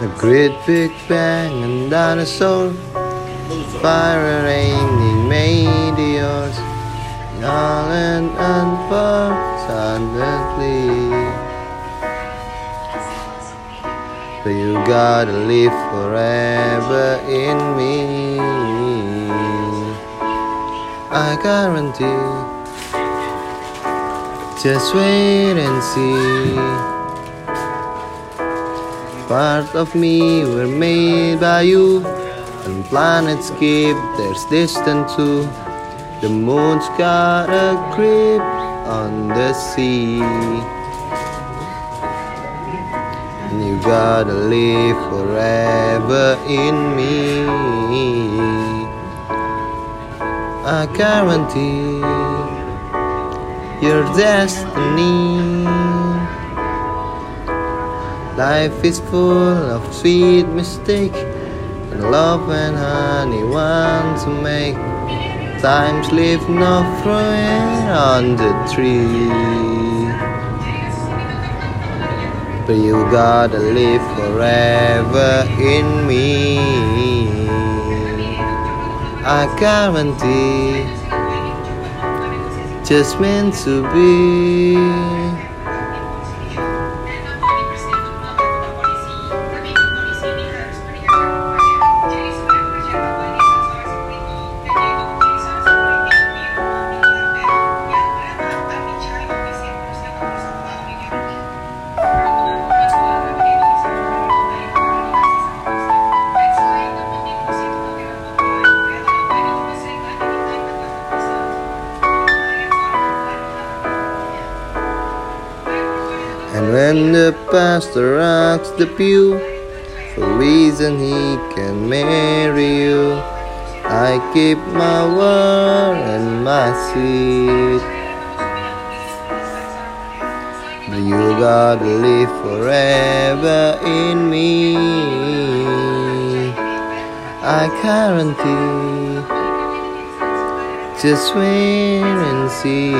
A great big bang and dinosaur Fire raining meteors All and unpurled suddenly But you gotta live forever in me. I guarantee. Just wait and see Part of me were made by you, and planets keep theirs distant too. The moon's got a grip on the sea. And you gotta live forever in me. I guarantee your destiny. Life is full of sweet mistake and love and honey want to make. Times leave not fruit on the tree. But you gotta live forever in me. I guarantee, just meant to be. And when the pastor rocks the pew, for reason he can marry you, I keep my word and my seat. But you gotta live forever in me. I guarantee. Just wait and see.